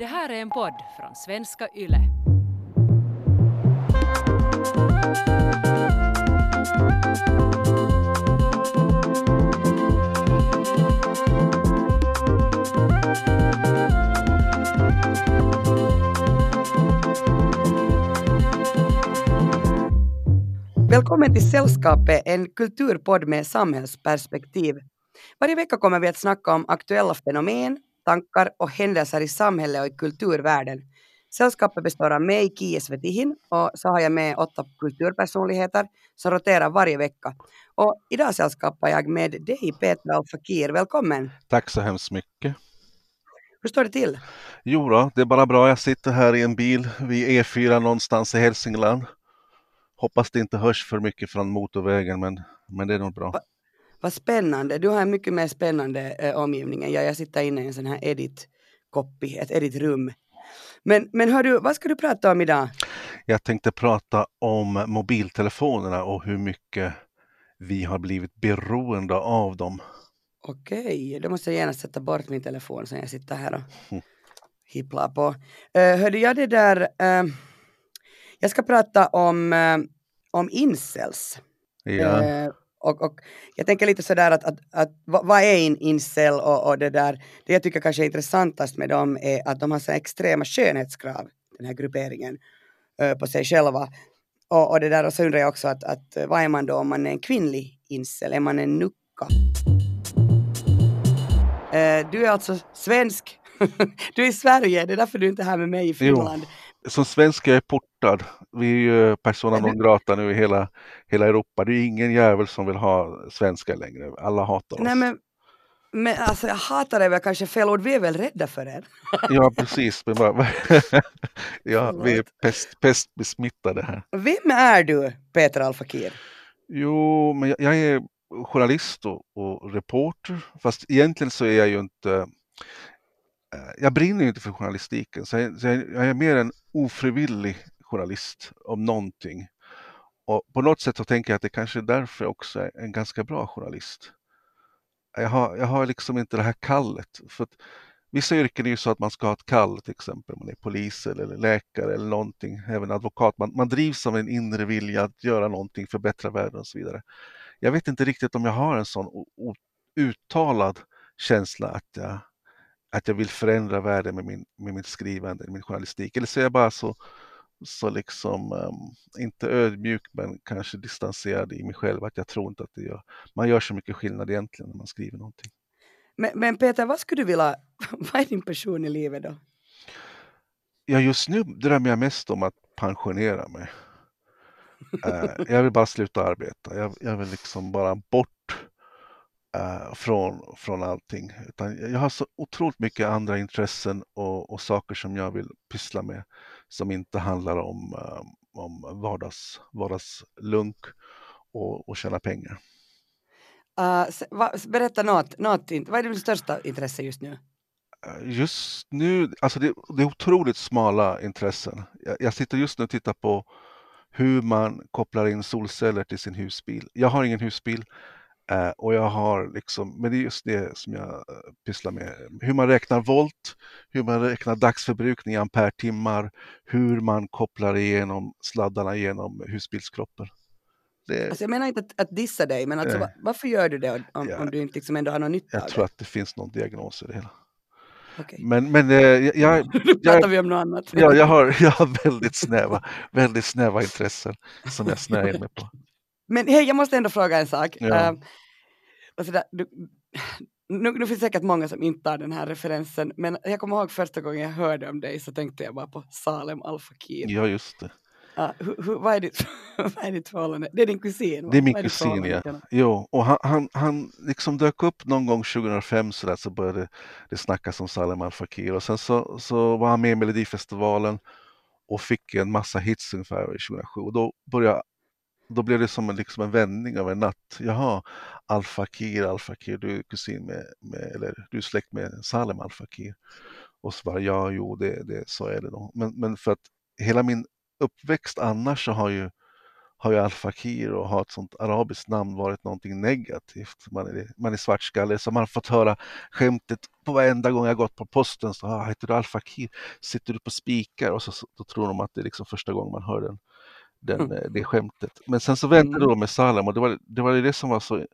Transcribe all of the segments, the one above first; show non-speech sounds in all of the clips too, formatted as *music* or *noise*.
Det här är en podd från svenska YLE. Välkommen till Sällskapet, en kulturpodd med samhällsperspektiv. Varje vecka kommer vi att snacka om aktuella fenomen, tankar och händelser i samhället och i kulturvärlden. Sällskapet består av mig, Kie Svetihin, och så har jag med åtta kulturpersonligheter som roterar varje vecka. Och idag sällskapar jag med dig, Petra Al-Fakir. Välkommen! Tack så hemskt mycket. Hur står det till? Jo då, det är bara bra. Jag sitter här i en bil vid E4 någonstans i Hälsingland. Hoppas det inte hörs för mycket från motorvägen, men, men det är nog bra. Vad spännande. Du har en mycket mer spännande eh, omgivning än jag. Jag sitter inne i en sån här edit-copy, ett edit-rum. Men, men hör du, vad ska du prata om idag? Jag tänkte prata om mobiltelefonerna och hur mycket vi har blivit beroende av dem. Okej, då måste jag gärna sätta bort min telefon så jag sitter här och Mm. hipplar på. Uh, hörde jag det där, eh, jag ska prata om, eh, om incels. Ja, Eh, och, och jag tänker lite sådär att, att, att vad, är en incel och, och det där, det jag tycker kanske är intressantast med dem är att de har så extrema skönhetskrav, den här grupperingen, eh, på sig själva. Och, och det där, och så undrar jag också att, att eh, vad är man då om man är en kvinnlig incel, är man en nucka? Eh, du är alltså svensk, *laughs* du är i Sverige, det är därför du inte är här med mig i Finland. Som svensk är jag portad. Vi är ju persona Men du- non grata nu i hela, hela Europa. Det är ingen jävel som vill ha svenskar längre. Alla hatar oss. Nej men, men alltså jag hatar det väl kanske fel ord, vi är väl rädda för er. Ja, precis. *laughs* Ja, vi är pest, pestbesmittade här. Vem är du, Peter Alfakir? Jo, men jag, jag är journalist och, och reporter. Fast egentligen så är jag ju inte... Eh, jag brinner ju inte för journalistiken. Så jag, så jag, jag är mer en ofrivillig journalist om någonting. Och på något sätt så tänker jag att det kanske är därför jag också är en ganska bra journalist. Jag har, jag har liksom inte det här kallet. För att vissa yrken är ju så att man ska ha ett kall, till exempel man är polis eller läkare eller någonting, även advokat. Man, man drivs av en inre vilja att göra någonting, förbättra världen och så vidare. Jag vet inte riktigt om jag har en sån uttalad känsla att jag, att jag vill förändra världen med, min, med mitt skrivande, min journalistik. Eller så är jag bara så, så liksom, ehm, inte ödmjuk men kanske distanserad i mig själv, att jag tror inte att det gör, man gör så mycket skillnad egentligen när man skriver någonting. Men, men Peter, vad skulle du vilja, *laughs* vad är din passion i livet då? Ja, just nu drömmer jag mest om att pensionera mig. Eh, jag vill bara sluta arbeta. Jag, jag vill liksom bara bort eh, från, från allting. Utan jag har så otroligt mycket andra intressen och, och saker som jag vill pyssla med som inte handlar om, eh, om vardags, vardagslunk och, och tjäna pengar. Uh, va, berätta något, något, vad är ditt största intresse just nu? Eh, Just nu, alltså det, det är otroligt smala intressen. Jag, jag sitter just nu och tittar på hur man kopplar in solceller till sin husbil. Jag har ingen husbil eh, och jag har liksom, men det är just det som jag eh, pysslar med. Hur man räknar volt, hur man räknar dagsförbrukning i ampere-timmar, hur man kopplar igenom sladdarna genom husbilskroppen. Det, Alltså jag menar inte att, att dissa dig, men alltså, Nej. va, varför gör du det om, Ja. om du inte liksom ändå har någon nytta jag av tror det? att det finns någon diagnos i det hela. Okej. Men, men eh, jag, jag, *laughs* pratar vi om något annat. Ja, jag har, *laughs* jag har väldigt snäva, väldigt snäva intressen som jag snöar in mig på. Men hej, jag måste ändå fråga en sak. Ja. Eh, alltså där, du, nu, nu finns säkert många som inte har den här referensen, men jag kommer ihåg första gången jag hörde om dig så tänkte jag bara på Salem Al Fakir. Ja, just det. Ja, hur, hur, vad, är ditt, *laughs* vad är ditt förhållande? Det är din kusin? va? Det är min ditt kusin, ja. Jo, och han, han, han liksom dök upp någon gång 2005 så, där, så började det snackas om Salem Al Fakir och sen så, så var han med i Melodifestivalen och fick en massa hits ungefär 2007 och då började då blev det som en, liksom en vändning av en natt. Jaha, Al Fakir, Al Fakir, du är kusin med, med eller du är släkt med Salem Al Fakir. Och så bara, ja, jo, det, det, så är det då. Men, men för att hela min uppväxt annars så har ju, har ju Al-Fakir och har ett sånt arabiskt namn varit någonting negativt. Man är, man är svartskallig, så man har fått höra skämtet på varenda gång jag gått på posten. Så, ah, heter du Al-Fakir? Sitter du på spikar? Och så, så då tror de att det är liksom första gången man hör den, den, mm. det skämtet. Men sen så väntade mm. då med Salem och det var, det var det som var så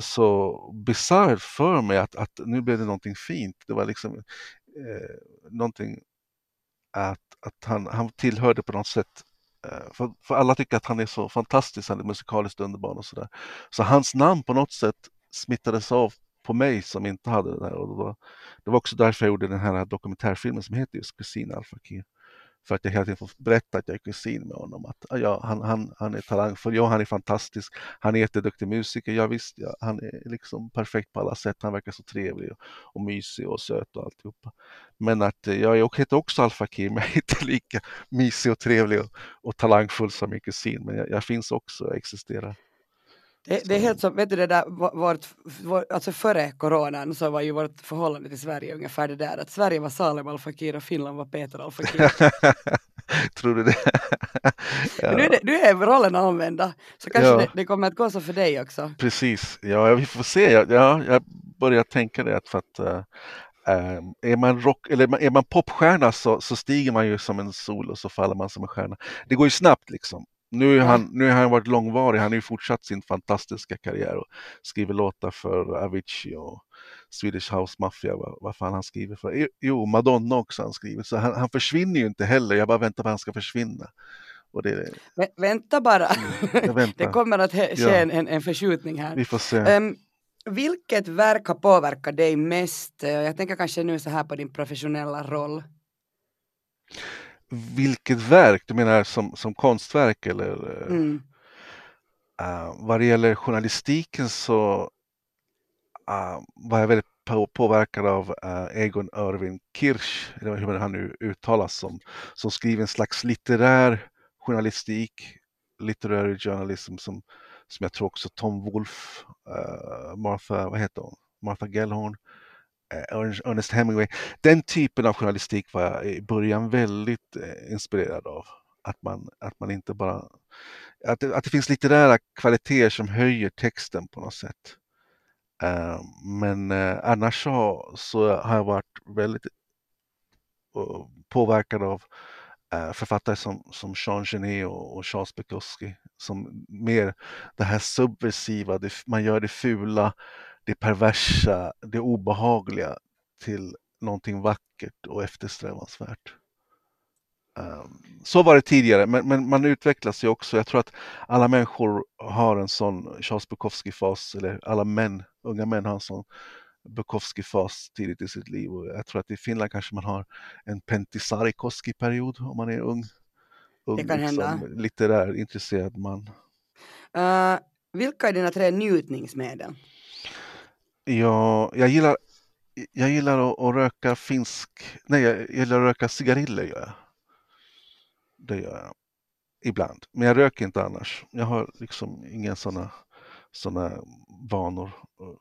så bisarrt för mig att, att nu blev det någonting fint. Det var liksom eh, någonting att, att han, han tillhörde på något sätt eh, för, för, alla tycker att han är så fantastisk, han är musikaliskt underbar och sådär. Så hans namn på något sätt smittades av på mig som inte hade det där. Och det, var, det var också därför jag gjorde den här dokumentärfilmen som heter just Kusin Al-Fakir för att jag hela tiden får berätta att jag är kusin med honom. Att ah, ja, han, han, han är talangfull, ja han är fantastisk, han är jätteduktig musiker, ja visst, ja, han är liksom perfekt på alla sätt, han verkar så trevlig och, och mysig och söt och alltihopa. Men att ja, jag heter också Al-Fakir, men jag är inte lika mysig och trevlig och, och talangfull som min kusin, men jag, jag finns också, jag existerar. Det, det, är helt som, vet du det där, vårt, vår, alltså före coronan så var ju vårt förhållande till Sverige ungefär det där att Sverige var Salem Al Fakir och Finland var Peter Al Fakir. *laughs* Tror du det? *laughs* ja. nu, är nu är rollen använda, så kanske ja. det, det, kommer att gå så för dig också. Precis, ja vi får se. Ja, jag börjar tänka det att för att uh, är man, rock, eller är man popstjärna så, så stiger man ju som en sol och så faller man som en stjärna. Det går ju snabbt liksom. Nu, är han, nu har han varit långvarig, han har ju fortsatt sin fantastiska karriär och skriver låtar för Avicii och Swedish House Mafia, vad, vad fan han skriver för. Jo, Madonna också han skriver, så han, han försvinner ju inte heller, jag bara väntar på att han ska försvinna. Det... Vä vänta bara, mm, *laughs* det kommer att ske ja. en, en förskjutning här. Vi får se. Um, vilket verk har påverkat dig mest? Jag tänker kanske nu så här på din professionella roll vilket verk? Du menar som, som konstverk eller? Mm. Uh, vad det gäller journalistiken så uh, var jag väldigt på, påverkad av uh, Egon Irvin Kirsch, eller hur han nu uttalas, som, som skriver en slags litterär journalistik, literary journalism som, som jag tror också Tom Wolfe, Martha, vad heter hon? Martha Gellhorn Eh, Ernest Hemingway. Den typen av journalistik var jag i början väldigt eh, inspirerad av. Att man, att man inte bara... Att det, att det finns litterära kvaliteter som höjer texten på något sätt. Eh, men annars så, så, har jag varit väldigt påverkad av författare som, som Jean Genet och, och Charles Bukowski. Som mer det här subversiva, det, man gör det fula det perversa, det obehagliga till någonting vackert och eftersträvansvärt. Ehm, så var det tidigare, men, men, man utvecklas ju också. Jag tror att alla människor har en sån Charles Bukowski-fas, eller alla män, unga män har en sån Bukowski-fas tidigt i sitt liv. Och jag tror att i Finland kanske man har en Pentti Sarikoski-period om man är ung. ung det kan liksom, hända. Litterär, intresserad man. Uh, vilka är dina tre njutningsmedel? Ja, jag gillar, jag gillar att, att röka finsk... Nej, jag gillar att röka cigariller. Gör jag. Det gör jag. Ibland. Men jag röker inte annars. Jag har liksom inga sådana såna vanor.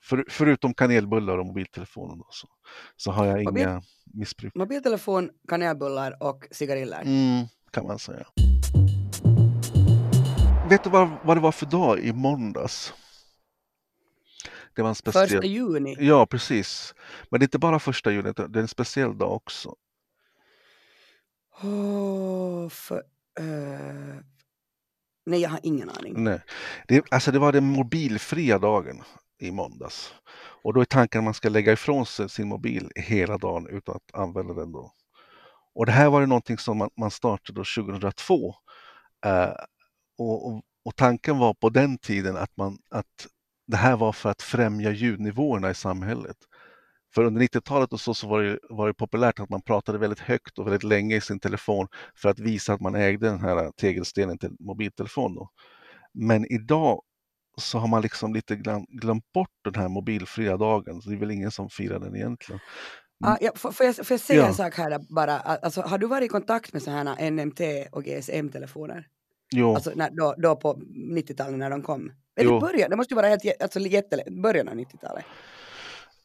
För, förutom kanelbullar och mobiltelefonen då, så, så har jag Mobil, inga missbruk. Mobiltelefon, kanelbullar och cigariller? Mm, kan man säga. Vet du vad, vad det var för dag i måndags? Det var en speciell... Första juni? Ja, precis. Men det är inte bara första juni, det är en speciell dag också. Oh, för, uh... Nej, jag har ingen aning. Nej. Det, alltså det var den mobilfria dagen i måndags. Och då är tanken att man ska lägga ifrån sig sin mobil hela dagen utan att använda den då. Och det här var ju någonting som man, man startade 2002. Uh, och, och, och, tanken var på den tiden att, man, att det här var för att främja ljudnivåerna i samhället. För under 90-talet och så, så var, det, var det populärt att man pratade väldigt högt och väldigt länge i sin telefon för att visa att man ägde den här tegelstenen till mobiltelefon. Då. Men idag så har man liksom lite glömt bort den här mobilfria dagen, så det är väl ingen som firar den egentligen. Ah, ja, får, får, jag, får jag säga ja. en sak här bara? Alltså, har du varit i kontakt med sådana här NMT och GSM-telefoner? Jo. Alltså när, då, då på 90-talet när de kom? Eller början, det måste ju vara helt, alltså jättelänge, början av 90-talet.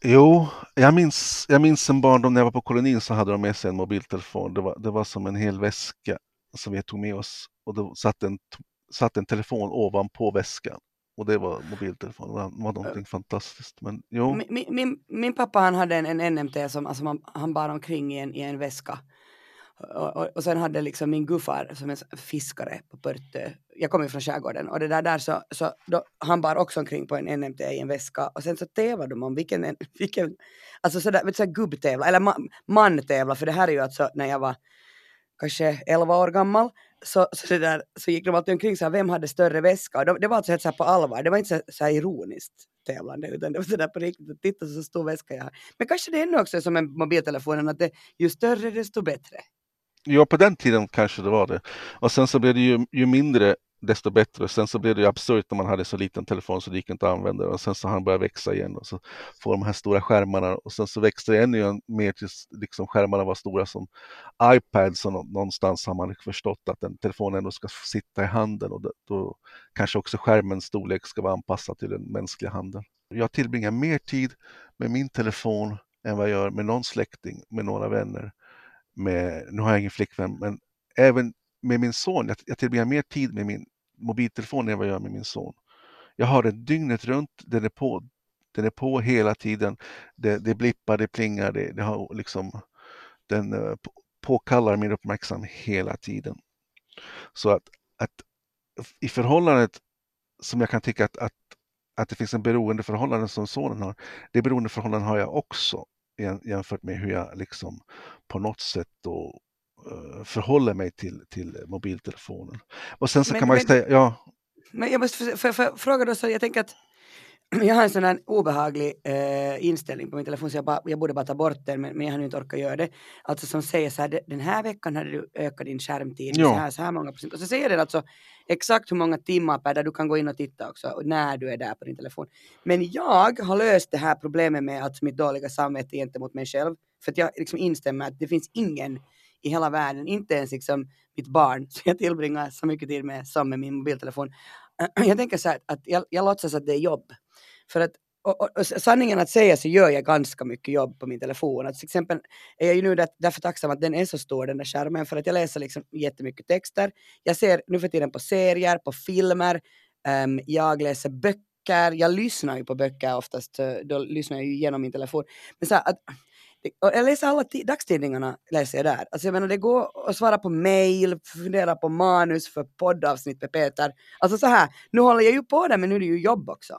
Jo, jag minns, jag minns en barndom när jag var på kolonin så hade de med sig en mobiltelefon. Det var, det var som en hel väska som vi tog med oss och då satt en satt en telefon ovanpå väskan och det var mobiltelefonen. Det var någonting fantastiskt. Men jo. Min, min, min pappa han hade en, en NMT som alltså man, han bar omkring i en, i en väska. Och, och, och, sen hade liksom min guffar som är fiskare på Pörtö, jag kommer från skärgården och det där, där så, så då, han bar också omkring på en NMT i en väska och sen så tävlade de om vilken, *laughs* vilken alltså sådär, vet du, sådär gubbtävla eller man, mantävla för det här är ju alltså när jag var kanske 11 år gammal så, så, det där, så gick de alltid omkring så här, vem hade större väska? Och de, det var alltså helt så här på allvar, det var inte så, så här ironiskt tävlande utan det var så där på riktigt, titta så stor väska jag har. Men kanske det är ännu också som med mobiltelefonen att det, ju större desto bättre. Ja, på den tiden kanske det var det. Och sen så blev det ju, ju mindre desto bättre. Sen så blev det ju absurt när man hade så liten telefon så det gick inte att använda och sen så har den börjat växa igen och så får de här stora skärmarna och sen så växte det ännu mer tills liksom skärmarna var stora som iPads Så någonstans har man förstått att en telefon ändå ska sitta i handen och då kanske också skärmens storlek ska vara anpassad till den mänskliga handen. Jag tillbringar mer tid med min telefon än vad jag gör med någon släkting, med några vänner. Med, nu har jag ingen flickvän, men även med min son, jag, jag tillbringar mer tid med min mobiltelefon än vad jag gör med min son. Jag har den dygnet runt, den är på, den är på hela tiden. Det, det blippar, det plingar, det, det har liksom, den uh, påkallar min uppmärksamhet hela tiden. Så att, att i förhållandet som jag kan tycka att, att, att det finns en beroendeförhållande som sonen har, det beroendeförhållande har jag också jämfört med hur jag liksom på något sätt då Eh, förhåller mig till, till mobiltelefonen. Och sen så men, kan man ju säga, ja. Men jag måste för, för, fråga då, så jag tänker att *clears throat* jag har en sån här obehaglig eh, inställning på min telefon så jag, bara, jag borde bara ta bort den men, men jag har inte orkat göra det. Alltså som säger så här, den här veckan hade du ökat din skärmtid så här, så här många procent. Och så säger den alltså exakt hur många timmar per dag du kan gå in och titta också och när du är där på din telefon. Men jag har löst det här problemet med att mitt dåliga samvete gentemot mig själv. För att jag liksom instämmer att det finns ingen i hela världen, inte ens liksom mitt barn, *laughs* som jag tillbringar så mycket tid med som med min mobiltelefon. *clears throat* Jag tänker så här att jag, jag låtsas att det är jobb. För att och, och, och, sanningen att säga så gör jag ganska mycket jobb på min telefon. Att till exempel är jag ju nu där, därför tacksam att den är så stor den där skärmen för att jag läser liksom jättemycket texter. Jag ser nu för tiden på serier, på filmer, um, jag läser böcker, jag lyssnar ju på böcker oftast, eh, då lyssnar jag ju genom min telefon. Men så här, att, jag läser alla dagstidningarna, läser jag där. Alltså jag menar det går att svara på mail, fundera på manus för poddavsnitt med Peter. Alltså så här, nu håller jag ju på det men nu är det ju jobb också.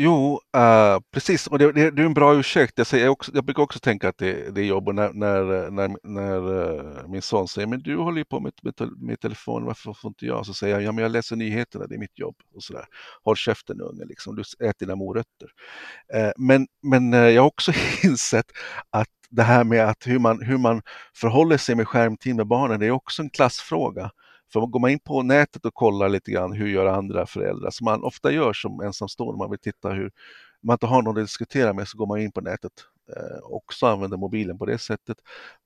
Jo, uh, precis. Och det, det, det, är en bra ursäkt. Jag, säger också, jag brukar också tänka att det, det är jobb. Och när, när, när, när uh, min son säger men du håller ju på med, med, med telefon, varför får inte jag? Så säger jag ja, men jag läser nyheterna, det är mitt jobb. Och så där. Håll käften unge, liksom. du äter dina morötter. Uh, men men jag har också *laughs* insett att det här med att hur man, hur man förhåller sig med skärmtid med barnen, det är också en klassfråga. För går man in på nätet och kollar lite grann hur gör andra föräldrar, som man ofta gör som ensamstående, man vill titta hur man inte har någon att diskutera med så går man in på nätet eh, och så använder mobilen på det sättet.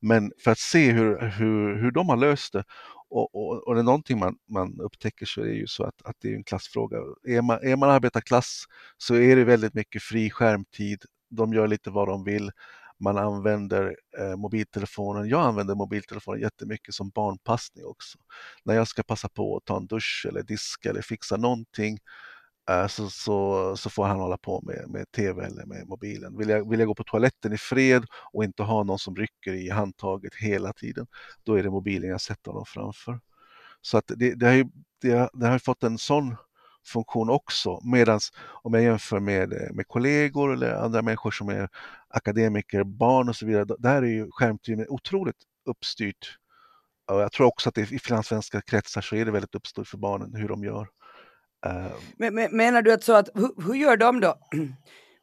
Men för att se hur, hur, hur de har löst det och, och, och det är någonting man, man upptäcker så är det ju så att, att det är en klassfråga. Är man, är man arbetarklass så är det väldigt mycket fri skärmtid. De gör lite vad de vill man använder eh, mobiltelefonen. Jag använder mobiltelefonen jättemycket som barnpassning också. När jag ska passa på att ta en dusch eller diska eller fixa någonting eh, så, så, så får han hålla på med, med tv eller med mobilen. Vill jag, vill jag gå på toaletten i fred och inte ha någon som rycker i handtaget hela tiden, då är det mobilen jag sätter honom framför. Så att det, det, har, ju, det, det har fått en sån funktion också. Medan om jag jämför med, eh, med kollegor eller andra människor som är akademiker, barn och så vidare, där är ju skärmtiden otroligt uppstyrt. Och jag tror också att i finlandssvenska kretsar så är det väldigt uppstyrt för barnen hur de gör. Ehm. Men, men, menar du att så att hur, hur gör de då? *clears throat*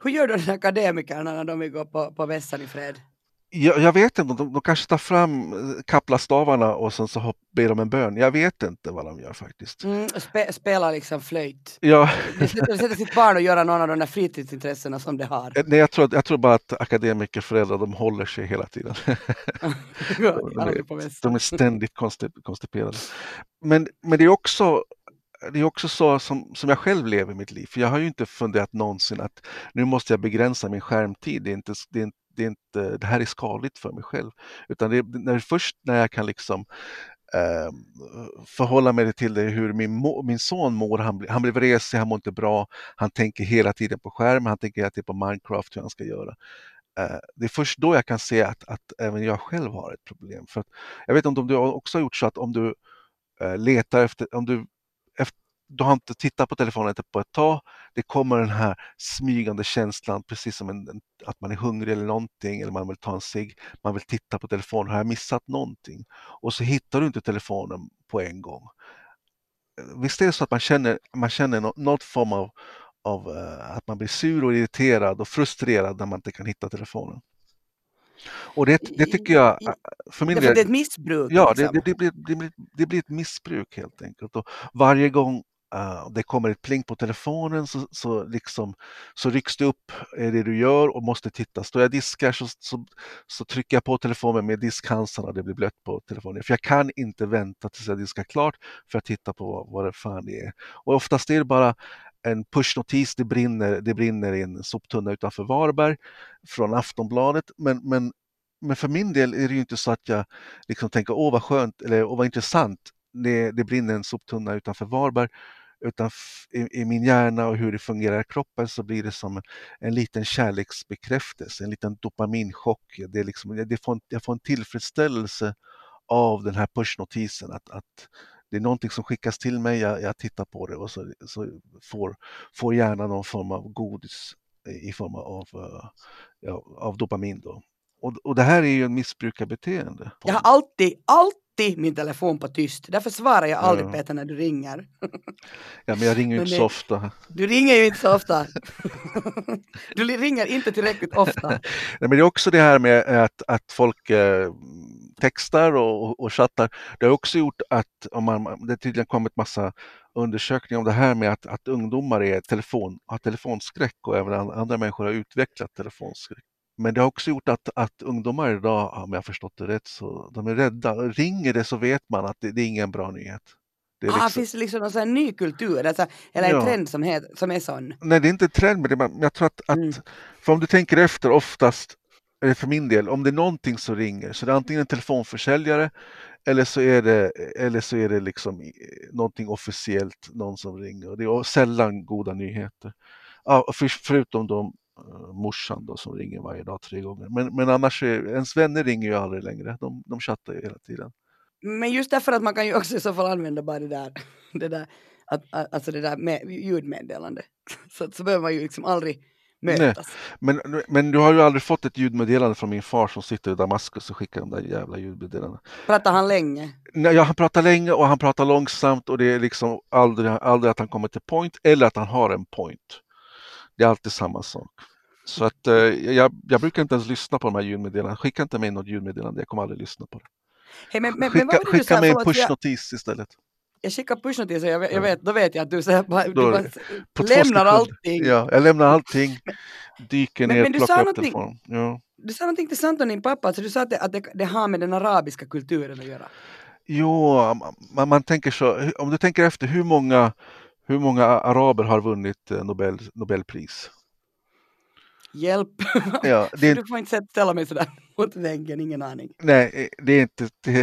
Hur gör då akademikerna när de vill gå på, på vässan i fred? Jag, jag, vet inte, de, de kanske tar fram eh, kaplastavarna och sen så ber de en bön. Jag vet inte vad de gör faktiskt. Mm, spe, spela liksom flöjt. Ja. De sätter sitt barn och göra någon av de där fritidsintressena som det har. Eh, nej, jag tror, jag tror bara att akademikerföräldrar de håller sig hela tiden. *laughs* de, är, de är ständigt konstiperade. Men, men det är också det är också så som, som jag själv lever mitt liv. För jag har ju inte funderat någonsin att nu måste jag begränsa min skärmtid. Det är inte, det är inte det, är inte, det här är skadligt för mig själv. Utan det är när, först när jag kan liksom eh, förhålla mig till det hur min, min son mår. Han, han blir vresig, han mår inte bra. Han tänker hela tiden på skärmen, han tänker hela tiden på Minecraft, hur han ska göra. Eh, det är först då jag kan se att, att även jag själv har ett problem. För att, jag vet inte om du också har gjort så att om du eh, letar efter, om du du har inte tittat på telefonen på ett tag, det kommer den här smygande känslan, precis som en, att man är hungrig eller någonting, eller man vill ta en cigg, man vill titta på telefonen, har jag missat någonting? Och så hittar du inte telefonen på en gång. Visst är det så att man känner, man känner något form av, av uh, att man blir sur och irriterad och frustrerad när man inte kan hitta telefonen? Och det, det tycker jag, eh, för min del... Det är ett missbruk. Ja, liksom. det, det, blir, det, blir, det blir ett missbruk helt enkelt. Och varje gång Uh, det kommer ett pling på telefonen så, så, liksom, så rycks det upp är det du gör och måste titta. Står jag diskar så, så, så trycker jag på telefonen med diskhandskarna det blir blött på telefonen. För jag kan inte vänta tills jag diskar klart för att titta på vad det fan det är. Och oftast är det bara en pushnotis, det brinner, det brinner i en soptunna utanför Varberg från Aftonbladet. Men, men, men för min del är det ju inte så att jag liksom tänker åh vad skönt eller åh vad intressant det, det brinner en soptunna utanför Varberg utan i, i, min hjärna och hur det fungerar i kroppen så blir det som en, en liten kärleksbekräftelse, en liten dopaminchock. Det är liksom, det får en, jag får en tillfredsställelse av den här pushnotisen att, att det är någonting som skickas till mig, jag, jag tittar på det och så, så får, får hjärnan någon form av godis i form av, ja, av dopamin. Då. Och, och det här är ju en missbrukarbeteende. Jag har alltid, alltid alltid min telefon på tyst. Därför svarar jag aldrig ja. Peter när du ringer. *laughs* Ja, men jag ringer ju inte så ofta. Du ringer ju inte så ofta. *laughs* Du ringer inte tillräckligt ofta. *laughs* Nej, men det är också det här med att, att folk eh, textar och, och chattar. Det har också gjort att om man, det tydligen kommit massa undersökningar om det här med att, att ungdomar är telefon, har telefonskräck och även andra människor har utvecklat telefonskräck. Men det har också gjort att, att ungdomar idag, om jag förstått det rätt, så de är rädda. Ringer det så vet man att det, det är ingen bra nyhet. Det ah, liksom... finns det liksom någon sån ny kultur, alltså, eller en ja. trend som, heter, som är sån? Nej, det är inte en trend, men det, jag tror att, att mm. för om du tänker efter oftast, eller för min del, om det är någonting som ringer så det är antingen en telefonförsäljare eller så är det, eller så är det liksom någonting officiellt, någon som ringer. Det är sällan goda nyheter. Ja, för, förutom de morsan då som ringer varje dag tre gånger. Men, men annars, är, ens vänner ringer ju aldrig längre, de, de chattar ju hela tiden. Men just därför att man kan ju också i så fall använda bara det där, det där, att, alltså det där med ljudmeddelande. *laughs* Så, så behöver man ju liksom aldrig mötas. Nej, men, men du har ju aldrig fått ett ljudmeddelande från min far som sitter i Damaskus och skickar de där jävla ljudmeddelandena. Pratar han länge? Nej, ja, han pratar länge och han pratar långsamt och det är liksom aldrig, aldrig att han kommer till point eller att han har en point. Det är alltid samma sak. Så att eh, jag, jag, brukar inte ens lyssna på de här ljudmeddelandena. Skicka inte mig något ljudmeddelande, jag kommer aldrig lyssna på det. Hey, men, men, skicka men skicka mig en pushnotis istället. Jag skickar pushnotiser, jag, jag vet, då vet jag att du, så här, bara, du bara lämnar allting. Ja, jag lämnar allting, dyker ner, men, men plockar upp telefonen. Ja. Du sa någonting intressant om din pappa, alltså du sa att, det, att det, det har med den arabiska kulturen att göra. Jo, man, man tänker så, om du tänker efter hur många hur många araber har vunnit eh, Nobel, Nobelpris? Hjälp! *laughs* Ja, det. Du får inte ställa mig sådär *laughs* mot väggen, ingen aning. Nej, eh, det är inte, *laughs* det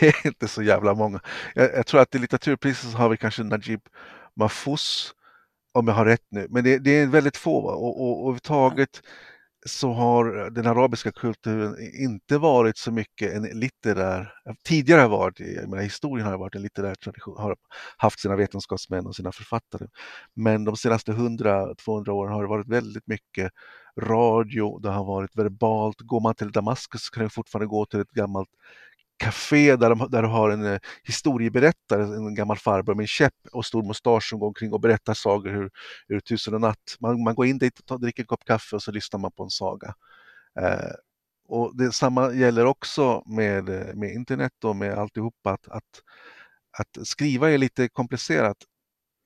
det är inte så jävla många. Jag, jag, tror att i litteraturpriset så har vi kanske Najib Mahfouz, om jag har rätt nu, men det, det är väldigt få. Och, och, och överhuvudtaget så har den arabiska kulturen inte varit så mycket en litterär, tidigare har varit, jag menar, historien har varit en litterär tradition, har haft sina vetenskapsmän och sina författare. Men de senaste 100-200 åren har det varit väldigt mycket radio, det har varit verbalt. Går man till Damaskus kan du fortfarande gå till ett gammalt café där, de, där du har en eh, historieberättare, en gammal farbror med en käpp och stor mustasch som går omkring och berättar sagor ur, ur Tusen och natt. Man, man går in dit och tar, dricker en kopp kaffe och så lyssnar man på en saga. Eh, och Detsamma gäller också med, eh, med internet och med alltihopa. Att, att, att skriva är lite komplicerat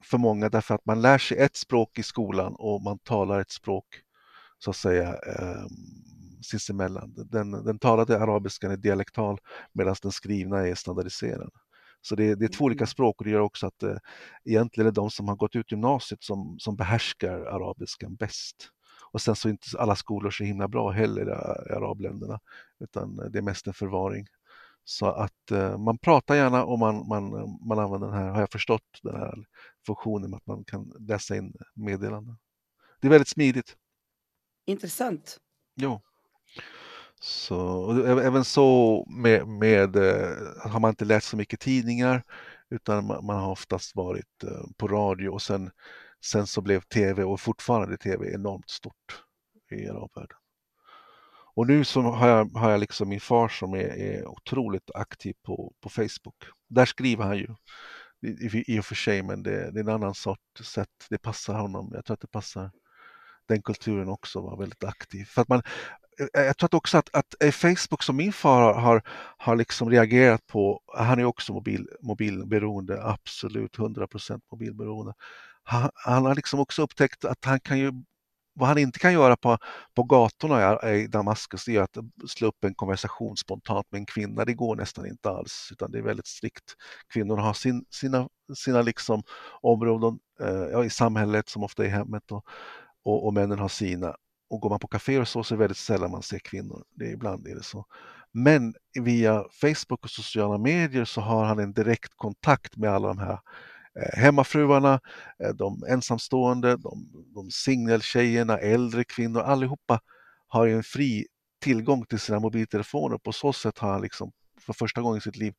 för många därför att man lär sig ett språk i skolan och man talar ett språk så att säga eh, sinsemellan. Den, den talade arabiskan är dialektal medan den skrivna är standardiserad. Så det, det, är två olika mm. språk och det gör också att eh, egentligen är det de som har gått ut gymnasiet som, som behärskar arabiskan bäst. Och sen så är inte alla skolor så himla bra heller i arabländerna utan det är mest en förvaring. Så att eh, man pratar gärna och man, man, man använder den här, har jag förstått, den här funktionen med att man kan läsa in meddelanden. Det är väldigt smidigt. Intressant. Jo. Så, även så med, med, eh, har man inte läst så mycket tidningar utan man, man har oftast varit eh, på radio och sen, sen så blev tv och fortfarande tv enormt stort i arabvärlden. Och nu så har jag, har jag liksom min far som är, är otroligt aktiv på, på Facebook. Där skriver han ju i, i och för sig, men det, det är en annan sorts sätt. Det passar honom. Jag tror att det passar den kulturen också, vara väldigt aktiv. För att man, Eh, jag tror också att, att eh, Facebook som min far har, har liksom reagerat på, han är också mobil, mobilberoende, absolut 100% mobilberoende. Han, han har liksom också upptäckt att han kan ju vad han inte kan göra på, på gatorna i Damaskus är att slå upp en konversation spontant med en kvinna. Det går nästan inte alls, utan det är väldigt strikt. Kvinnorna har sin, sina, sina liksom områden eh, i samhället som ofta är hemmet och, och, och männen har sina. Och går man på kaféer och så, så är det väldigt sällan man ser kvinnor. Det är, ibland är det så. Men via Facebook och sociala medier så har han en direkt kontakt med alla de här eh, hemmafruarna, eh, de ensamstående, de, de singeltjejerna, äldre kvinnor, allihopa har ju en fri tillgång till sina mobiltelefoner. På så sätt har han liksom för första gången i sitt liv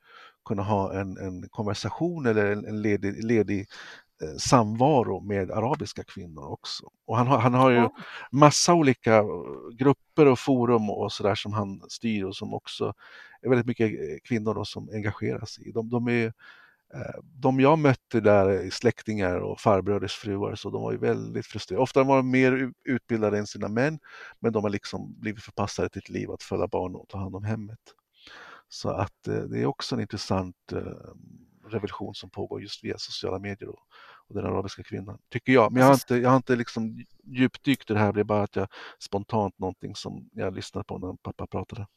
kunnat ha en, en konversation eller en, en ledig, ledig samvaro med arabiska kvinnor också. Och han har, han har ju massa olika grupper och forum och sådär som han styr och som också är väldigt mycket kvinnor då som engagerar sig i. De, de är Eh, de jag mötte där, släktingar och farbröders fruar, så de var ju väldigt frustrerade. Ofta var de mer utbildade än sina män, men de har liksom blivit förpassade till ett liv att föda barn och ta hand om hemmet. Så att eh, det är också en intressant eh, revolution som pågår just via sociala medier och, och den arabiska kvinnan, tycker jag. Men jag har alltså inte, jag har inte liksom djupdykt i det här, det är bara att jag spontant någonting som jag lyssnade på när pappa pratade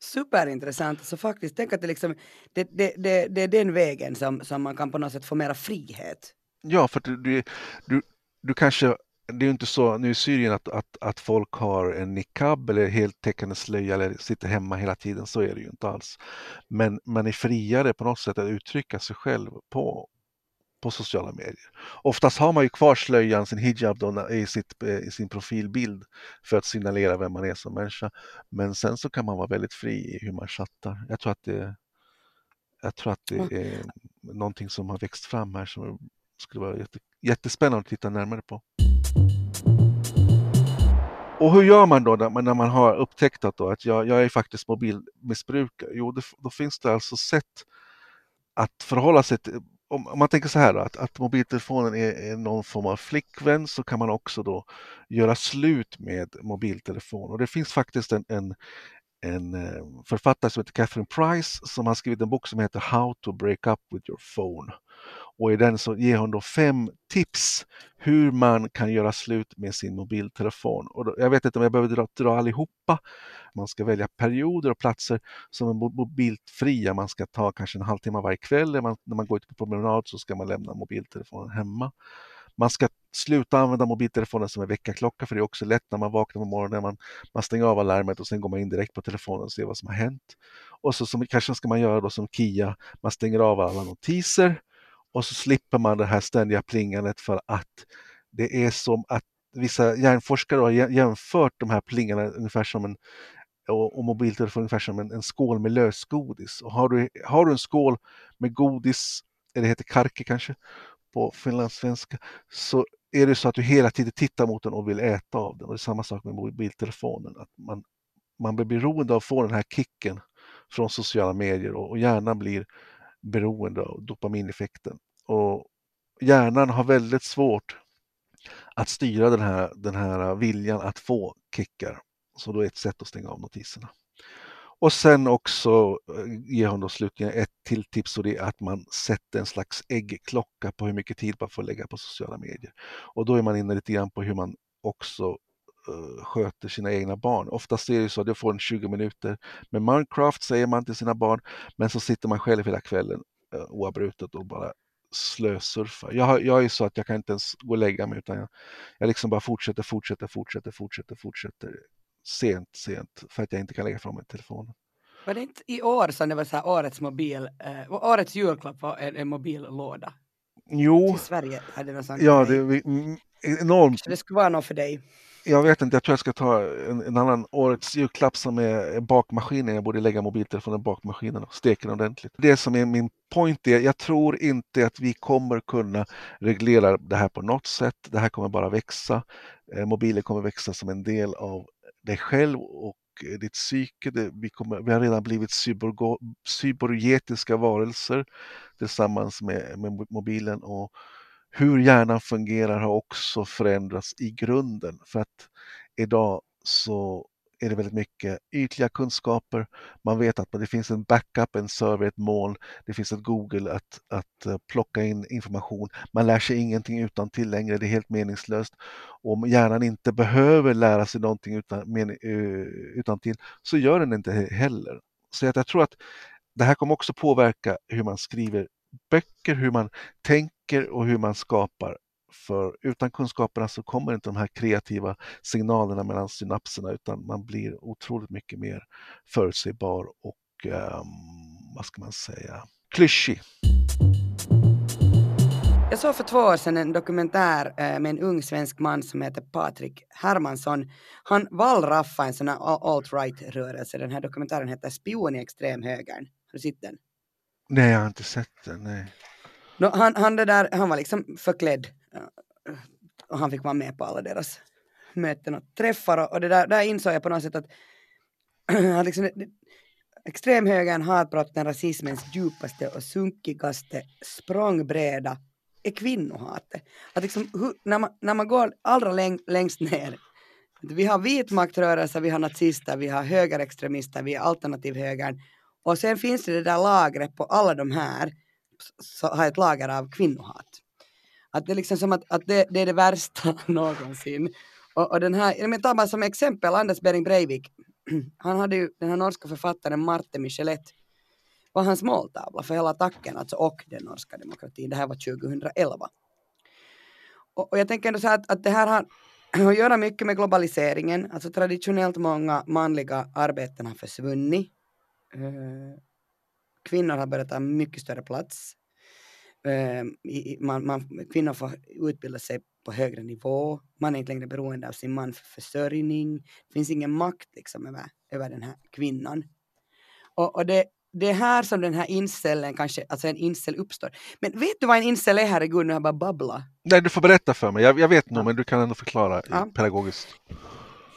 superintressant. Så faktiskt, tänk att det, liksom, det, det, det, det är den vägen som, som man kan på något sätt få mera frihet. Ja, för du, du, du kanske det är inte så nu i Syrien att, att, att folk har en niqab eller heltäckande slöja eller sitter hemma hela tiden, så är det ju inte alls. Men man är friare på något sätt att uttrycka sig själv på, på sociala medier. Oftast har man ju kvar slöjan, sin hijab då, i, sitt, eh, i sin profilbild för att signalera vem man är som människa. Men sen så kan man vara väldigt fri i hur man chattar. Jag tror att det, jag tror att det är någonting som har växt fram här som skulle vara jätte, jättespännande att titta närmare på. Och hur gör man då när man har upptäckt att, då, att jag, jag är faktiskt mobilmissbrukare? Jo, det, då finns det alltså sätt att förhålla sig till om, om, man tänker så här då, att, att mobiltelefonen är, är, någon form av flickvän så kan man också då göra slut med mobiltelefon. Och det finns faktiskt en, en, en eh, författare som heter Catherine Price som har skrivit en bok som heter How to break up with your phone. Och i den så ger hon då fem tips hur man kan göra slut med sin mobiltelefon. Och då, jag vet inte om jag behöver dra, dra allihopa. Man ska välja perioder och platser som är mobilfria. Man ska ta kanske en halvtimme varje kväll. När man, när man går ut på promenad så ska man lämna mobiltelefonen hemma. Man ska sluta använda mobiltelefonen som en väckarklocka för det är också lätt när man vaknar på morgonen. Man, man stänger av alarmet och sen går man in direkt på telefonen och ser vad som har hänt. Och så som, kanske ska man göra då som KIA, man stänger av alla notiser och så slipper man det här ständiga plingandet för att det är som att vissa hjärnforskare har jämfört de här plingarna ungefär som en och, och mobiltelefon ungefär som en, en skål med lösgodis. Och har, du, har du en skål med godis, eller det heter Karki kanske på finlandssvenska, så är det så att du hela tiden tittar mot den och vill äta av den. Och det är samma sak med mobiltelefonen. Att man, man blir beroende av att få den här kicken från sociala medier och, och hjärnan blir beroende av dopamineffekten. Och hjärnan har väldigt svårt att styra den här, den här viljan att få kickar. Så då är ett sätt att stänga av notiserna. Och sen också eh, ger hon då slutligen ett till tips och det är att man sätter en slags äggklocka på hur mycket tid man får lägga på sociala medier. Och då är man inne lite grann på hur man också sköter sina egna barn. Oftast är det så att jag får en 20 minuter med Minecraft säger man till sina barn, men så sitter man själv hela kvällen uh, oavbrutet och bara slösurfa. Jag, jag är så att jag kan inte ens gå och lägga mig utan jag, jag liksom bara fortsätter, fortsätter, fortsätter, fortsätter, fortsätter sent, sent för att jag inte kan lägga från mig telefonen. Var det inte i år som det var så här årets mobil, eh, årets julklapp var en, en mobillåda? Jo, Till Sverige hade någon sån ja, grej. det är mm, enormt. Så det skulle vara något för dig. Jag vet inte, jag tror jag ska ta en, en annan årets julklapp som är bakmaskinen. Jag borde lägga mobiltelefonen i bakmaskinen och steka den ordentligt. Det som är min point är, jag tror inte att vi kommer kunna reglera det här på något sätt. Det här kommer bara växa. Eh, mobiler kommer växa som en del av dig själv och eh, ditt psyke. Det, vi, kommer, vi har redan blivit cybergetiska cyborgetiska varelser tillsammans med, med mobilen och hur hjärnan fungerar har också förändrats i grunden för att idag så är det väldigt mycket ytliga kunskaper. Man vet att det finns en backup, en server, ett moln. Det finns ett Google att, att eh, plocka in information. Man lär sig ingenting utan till längre. Det är helt meningslöst. Om hjärnan inte behöver lära sig någonting utan, men, eh, utan till så gör den inte heller. Så jag tror att det här kommer också påverka hur man skriver böcker, hur man tänker och hur man skapar. För utan kunskaperna så kommer inte de här kreativa signalerna mellan synapserna utan man blir otroligt mycket mer förutsägbar och um, vad ska man säga, klyschig. Jag såg för två år sedan en dokumentär eh, med en ung svensk man som heter Patrik Hermansson. Han wallraffade en sån här alt-right-rörelse. Den här dokumentären heter Spion i extremhögern. Har du sett den? Nej, jag har inte sett den. Nej. No, han, han, det där, han var liksom förklädd eh, och han fick vara med på alla deras möten och träffar och det där, där insåg jag på något sätt att, *clears throat* att liksom, extremhögern, hatbrotten, rasismens djupaste och sunkigaste språngbräda är kvinnohatet. Att liksom, hur, när, man, när man går allra läng, längst ner, vi har vitmaktrörelser, vi har nazister, vi har högerextremister, vi har alternativhögern och sen finns det det där lagret på alla de här, så har ett lager av kvinnohat. Att det är liksom som att, att det, det är det värsta *laughs* någonsin. Och, och den här, jag tar bara som exempel Anders Bering Breivik, *clears throat* han hade ju den här norska författaren Marte Michelet var hans måltavla för hela attacken, alltså och den norska demokratin. Det här var 2011. Och, och jag tänker ändå så att, att det här *clears throat* har att göra mycket med globaliseringen. Alltså traditionellt många manliga arbeten har försvunnit. Uh, kvinnor har börjat ta mycket större plats. I, man, man, kvinnor får utbilda sig på högre nivå. Man är inte längre beroende av sin man för försörjning. Det finns ingen makt liksom över, över den här kvinnan. Och, och det, det är här som den här incellen kanske, alltså en incel uppstår. Men vet du vad en incel är herregud, nu har jag bara babbla. Nej, du får berätta för mig. Jag, jag vet nog, ja. men du kan ändå förklara ja. pedagogiskt.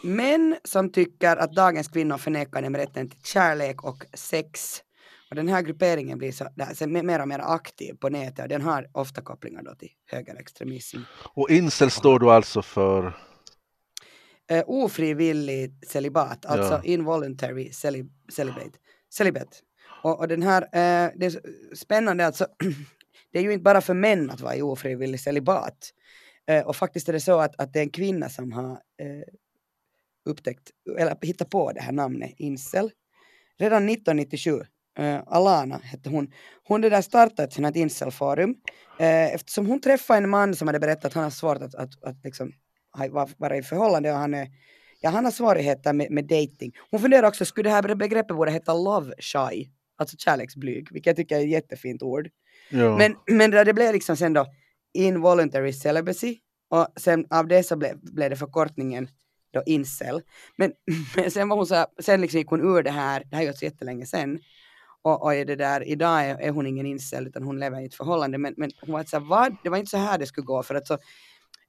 Män som tycker att dagens kvinnor förnekar dem rätten till kärlek och sex. Och den här grupperingen blir så, alltså, mer och mer aktiv på nätet och den har ofta kopplingar då till högerextremism. Och incel står då alltså för? Uh, ofrivillig celibat, alltså ja. involuntary celib celibate. celibate. Och, och den här, uh, det är spännande alltså, *clears throat* det är ju inte bara för män att vara i ofrivillig celibat. Uh, och faktiskt är det så att, att det är en kvinna som har upptäckt, eller hittat på det här namnet incel. Redan 1997, uh, Alana hette hon, hon det där startade ett sånt incelforum uh, eftersom hon träffade en man som hade berättat att han har svårt att, att, att liksom, vara i förhållande och han är Ja, han har svårigheter med, med dating. Hon funderar också, skulle det här begreppet borde heta love shy, alltså kärleksblyg, vilket jag tycker är ett jättefint ord. Ja. Men, men det blev liksom sen då involuntary celibacy och sen av det så blev, blev det förkortningen då incel. Men, *laughs* men sen var hon så här, sen liksom gick hon ur det här, det här är ju så jättelänge sen. Och, och det där, idag är, är, hon ingen incel utan hon lever i ett förhållande. Men, men hon var så här, vad? Det var inte så här det skulle gå för att så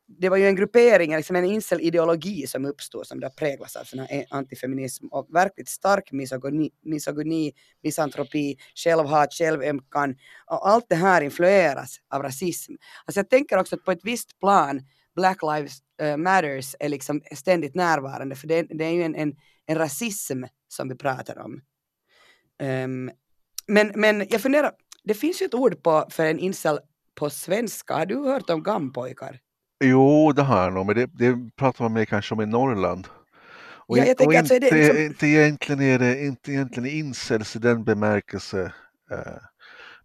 det var ju en gruppering, liksom en incel-ideologi som uppstod som då präglas av sån e-, antifeminism och verkligt stark misogyni, misogyni misantropi, självhat, självömkan och allt det här influeras av rasism. Alltså jag tänker också att på ett visst plan Black Lives uh, Matters är liksom ständigt närvarande för det, det är ju en, en, en, rasism som vi pratar om. Um, men, men jag funderar, det finns ju ett ord på, för en incel på svenska. Har du hört om gampojkar? Jo, det har jag nog, men det, det pratar man mer kanske om i Norrland. Och, ja, och inte, det liksom... inte egentligen är det inte egentligen incels i den bemärkelse. Eh,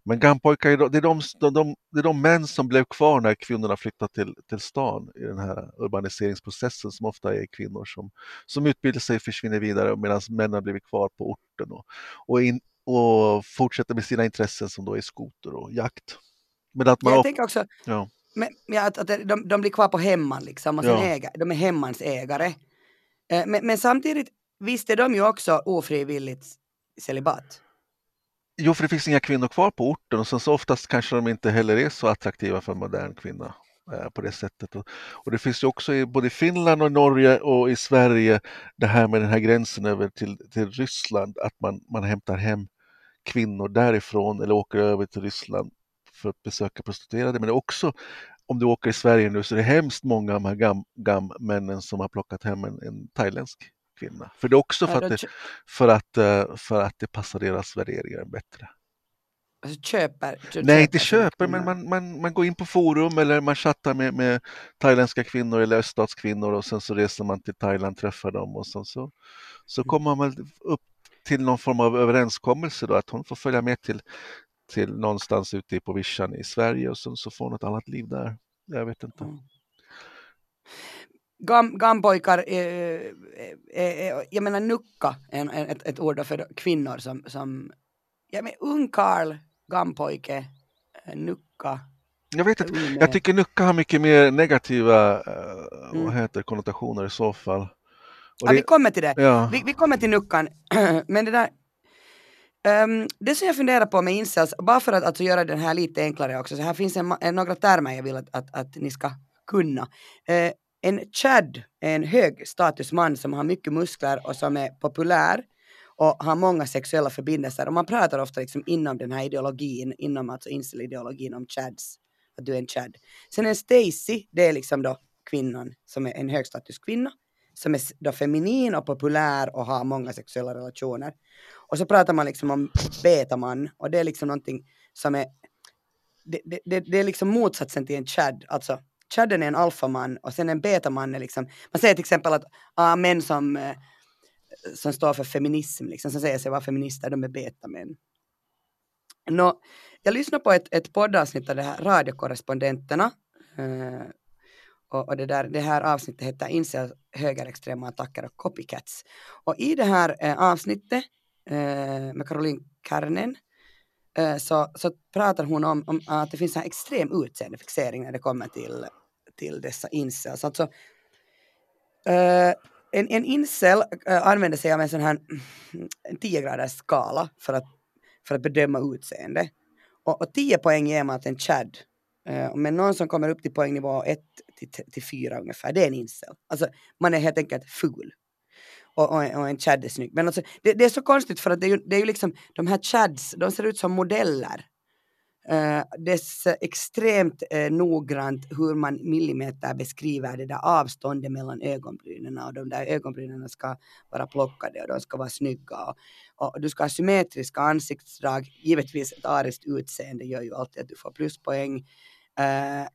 Men gampojkar, det är de, de, de, det är de män som blev kvar när kvinnorna flyttade till, till stan i den här urbaniseringsprocessen som ofta är kvinnor som, som utbildar sig och försvinner vidare medan männen blivit kvar på orten och, och, in, och fortsätter med sina intressen som då är skoter och jakt. Men att man jag tänker också ja. men, ja, att, att de, de blir kvar på hemman liksom och ja. äga, de är hemmans ägare. Eh, men, men samtidigt visste de ju också ofrivilligt celibat. Jo, för det finns inga kvinnor kvar på orten och sen så oftast kanske de inte heller är så attraktiva för en modern kvinna eh, på det sättet. Och, och, det finns ju också i både Finland och Norge och i Sverige det här med den här gränsen över till, till Ryssland, att man, man hämtar hem kvinnor därifrån eller åker över till Ryssland för att besöka prostituerade. Men det är också, om du åker i Sverige nu så är det hemskt många av de här gam, gam-männen som har plockat hem en, en thailändsk kvinna. För det är också för, att, det, för, att, eh, för att det passar deras värderingar bättre. Alltså köper? Nej, inte köper, men man, man, man går in på forum eller man chattar med, med thailändska kvinnor eller öststatskvinnor och sen så reser man till Thailand, träffar dem och sen så, så mm. kommer man upp till någon form av överenskommelse då att hon får följa med till, till någonstans ute på vischan i Sverige och sen så får hon ett annat liv där. Jag vet inte. Mm gam, gampojkar, eh, eh, eh, jag menar nucka, en, ett, ett ord för kvinnor som, som ja men ungkarl, gampojke, eh, nucka. Jag vet inte, jag tycker nucka har mycket mer negativa eh, mm. vad heter, konnotationer i så fall. Ja, vi kommer till det. Ja. Vi, vi kommer till nuckan, *clears throat* men det där Um, det som jag funderar på med incels, bara för att alltså, göra den här lite enklare också, så här finns en, en, några termer jag vill att, att, att ni ska kunna. Uh, en Chad är en hög statusman som har mycket muskler och som är populär och har många sexuella förbindelser. Och man pratar ofta liksom inom den här ideologin, inom alltså incel-ideologin om Chads, att du är en Chad. Sen en Stacy, det är liksom då kvinnan som är en högstatuskvinna som är då feminin och populär och har många sexuella relationer. Och så pratar man liksom om betaman och det är liksom någonting som är det, det, det, det är liksom motsatsen till en Chad, alltså Chadden är en alfaman och sen en betaman är liksom, man säger till exempel att ah, män som, eh, som står för feminism, liksom, som säger sig vara feminister, de är betamän. Nå, jag lyssnade på ett, ett poddavsnitt av det här radiokorrespondenterna eh, och, och, det, där, det här avsnittet heter Inser högerextrema attacker och copycats. Och i det här eh, avsnittet eh, med Caroline Kärnen eh, Eh, så, så pratar hon om, om, att det finns en extrem utseendefixering när det kommer till till dessa incels. Alltså, uh, en, en incel eh, använder sig av en sån här 10 graders skala för att, för att bedöma utseende. Och, och 10 poäng ger man till en chad. Uh, men någon som kommer upp till poängnivå 1 till, till 4 ungefär, det är en incel. Alltså man är helt enkelt ful. Och, och, och en chad är snygg. Men alltså, det, det, är så konstigt för att det är ju, det är ju liksom, de här chads, de ser ut som modeller Uh, är extremt uh, noggrant hur man millimeter beskriver det där avståndet mellan ögonbrynen och de där ögonbrynen ska vara plockade och de ska vara snygga och, och du ska ha symmetriska ansiktsdrag. Givetvis ett ariskt utseende gör ju alltid att du får pluspoäng. Uh,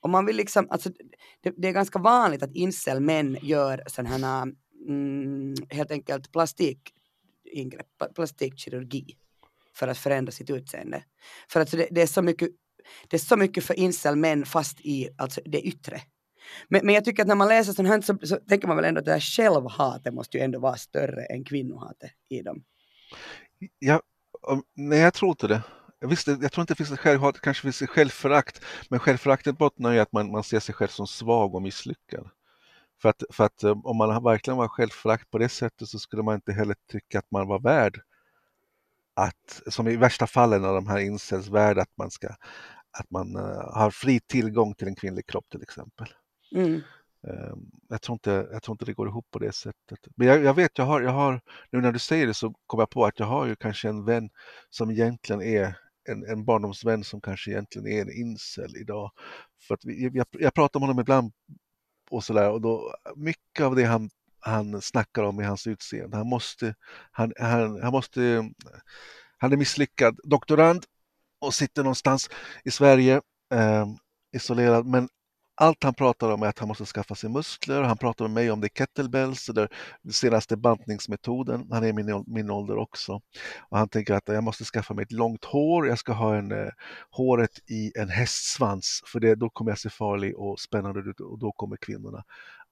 och man vill liksom, alltså, det, det är ganska vanligt att incel-män gör sådana här mm, helt enkelt plastikingrepp, plastikkirurgi för att förändra sitt utseende. För att det, det är så mycket det är så mycket för incel-män fast i alltså, det yttre. Men, men jag tycker att när man läser sånt här så, så tänker man väl ändå att det här självhatet måste ju ändå vara större än kvinnohatet i dem. Ja, nej jag tror inte det. Visst, jag tror inte det finns ett självhat, kanske finns ett självförakt, men självföraktet bottnar i att man, man ser sig själv som svag och misslyckad. För att, för att eh, om man verkligen var självförakt på det sättet så skulle man inte heller tycka att man var värd att, som i värsta fallen av de här incels värld, att man, ska, att man uh, har fri tillgång till en kvinnlig kropp till exempel. Mm. Uh, jag, tror inte, jag tror inte det går ihop på det sättet. Men jag, jag, vet, jag har, jag har, nu när du säger det så kommer jag på att jag har ju kanske en vän som egentligen är en, en barndomsvän som kanske egentligen är en incel idag. För att vi, jag, jag pratar om honom ibland och sådär och då mycket av det han han snackar om i hans utseende. Han måste, han, han, han måste, han är misslyckad doktorand och sitter någonstans i Sverige eh, isolerad men allt han pratar om är att han måste skaffa sig muskler. Han pratar med mig om det kettlebells, eller den senaste bantningsmetoden. Han är i min, min ålder också. Och han tänker att jag måste skaffa mig ett långt hår. Jag ska ha en, eh, håret i en hästsvans för det, då kommer jag se farlig och spännande ut och då kommer kvinnorna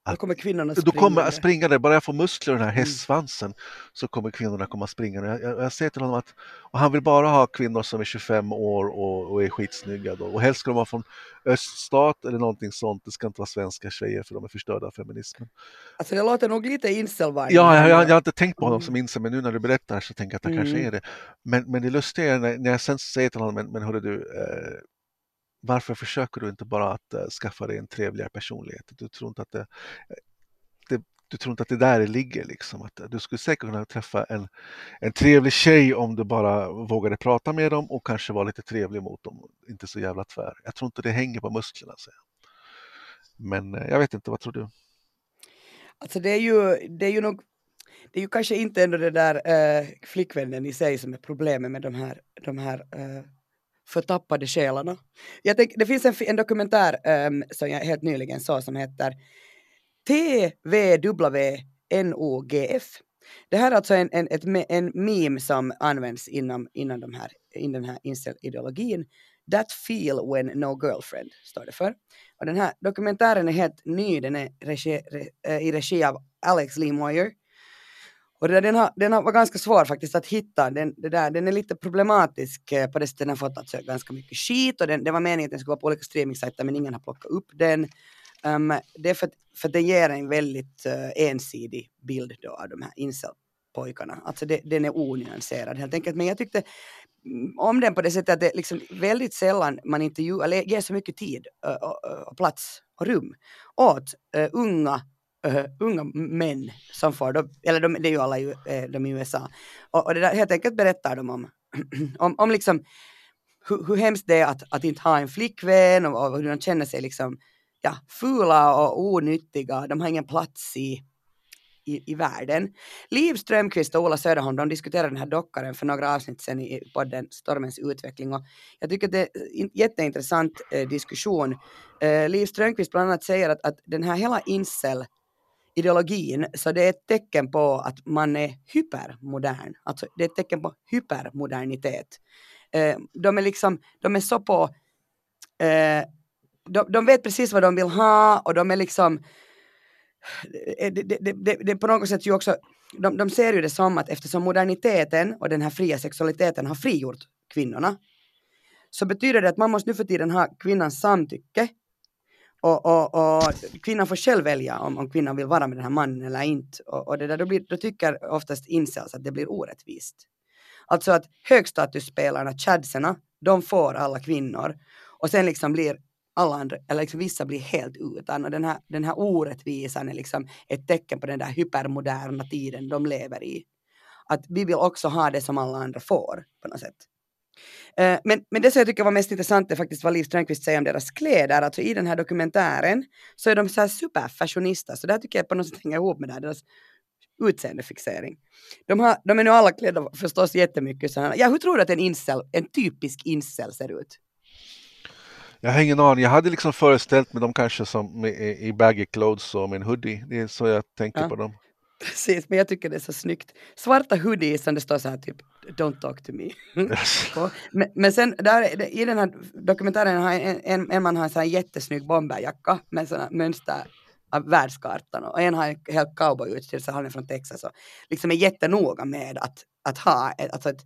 då kommer kvinnorna springa. Då kommer jag springa bara jag får muskler i den här mm. hästsvansen mm. så kommer kvinnorna komma springande. Jag, jag, jag säger till honom att och han vill bara ha kvinnor som är 25 år och, och är skitsnygga då. Och helst ska de vara från öststat eller någonting sånt. Det ska inte vara svenska tjejer för de är förstörda av feminismen. Alltså det låter nog lite incel Ja, jag, jag, jag, har inte tänkt på honom mm. som incel men nu när du berättar så tänker jag att det mm. kanske är det. Men, men det lustiga är när, när jag sen säger till honom, men, men hörru du, eh, varför försöker du inte bara att eh, skaffa dig en trevligare personlighet? Du tror inte att det, eh, det, du tror inte att det där ligger liksom. Att eh, du skulle säkert kunna träffa en, en trevlig tjej om du bara vågade prata med dem och kanske vara lite trevlig mot dem. Inte så jävla tvär. Jag tror inte det hänger på musklerna. Så. Men jag vet inte, vad tror du? Alltså det är ju, det är ju nog det är ju kanske inte ändå det där äh, flickvännen i sig som är problemet med de här, de här äh, förtappade själarna. Jag tänk, det finns en, en dokumentär um, som jag helt nyligen såg som heter TVWNOGF. Det här är alltså en, en, ett, en meme som används inom, inom, de här, in den här incel-ideologin. That feel when no girlfriend, står det för. Och den här dokumentären är helt ny, den är regi, re, eh, i regi av Alex Lee Moyer och det där, den, har, den har var ganska svår faktiskt att hitta. Den, det där, den är lite problematisk eh, på det sättet den har fått alltså ganska mycket skit och den, det var meningen att den skulle vara på olika streamingsajter men ingen har plockat upp den. Um, det är för att, för att den ger en väldigt uh, ensidig bild då av de här incel-pojkarna. Alltså det, den är onyanserad helt enkelt. Men jag tyckte mm, om den på det sättet att det liksom väldigt sällan man intervjuar, eller ger så mycket tid uh, och, och plats och rum åt uh, unga uh, unga män som får, eller de, det är ju alla i, eh, de i USA, och, och det där, helt enkelt berättar de om, *clears throat* om, om liksom hur, hur hemskt det är att, att inte ha en flickvän och, och hur de känner sig liksom ja, fula och onyttiga, de har ingen plats i, i, i världen. Liv Strömqvist och Ola Söderholm de diskuterade den här dockaren för några avsnitt sedan i podden Stormens utveckling och jag tycker att det är en jätteintressant eh, diskussion. Eh, Liv Strömqvist bland annat säger att, att den här hela incel ideologin, så det är ett tecken på att man är hypermodern. Alltså det är ett tecken på hypermodernitet. Eh, de är liksom, de är så på, eh, de, de vet precis vad de vill ha och de är liksom, eh, det, är på något sätt ju också, de, de ser ju det som att eftersom moderniteten och den här fria sexualiteten har frigjort kvinnorna, så betyder det att man måste nu för tiden ha kvinnans samtycke och, och, och, kvinnan får själv välja om, om kvinnan vill vara med den här mannen eller inte. Och, och det där, då, blir, då tycker oftast incels att det blir orättvist. Alltså att högstatusspelarna, chadserna, de får alla kvinnor. Och sen liksom blir alla andra, eller liksom vissa blir helt utan. Och den här, den här orättvisan är liksom ett tecken på den där hypermoderna tiden de lever i. Att vi vill också ha det som alla andra får på något sätt. Eh, men, men det som jag tycker var mest intressant är faktiskt vad Liv Strömquist säger om deras kläder. Alltså i den här dokumentären så är de så här superfashionista. Så det här tycker jag på något sätt hänger ihop med det här, deras utseendefixering. De, har, de är nu alla klädda förstås jättemycket så här. Ja, hur tror du att en incel, en typisk incel ser ut? Jag har ingen aning. Jag hade liksom föreställt mig dem kanske som i baggy clothes och med en hoodie. Det är så jag tänker ja. på dem. Precis, men jag tycker det är så snyggt. Svarta hoodies som det står så här typ Don't talk to me. *laughs* men, men, sen där, i den här dokumentären har en, en, en man har en sån här jättesnygg bomberjacka med såna mönster av världskartan och en har en helt cowboyutstyrsel, han är från Texas och liksom är jättenoga med att, att ha ett, alltså ett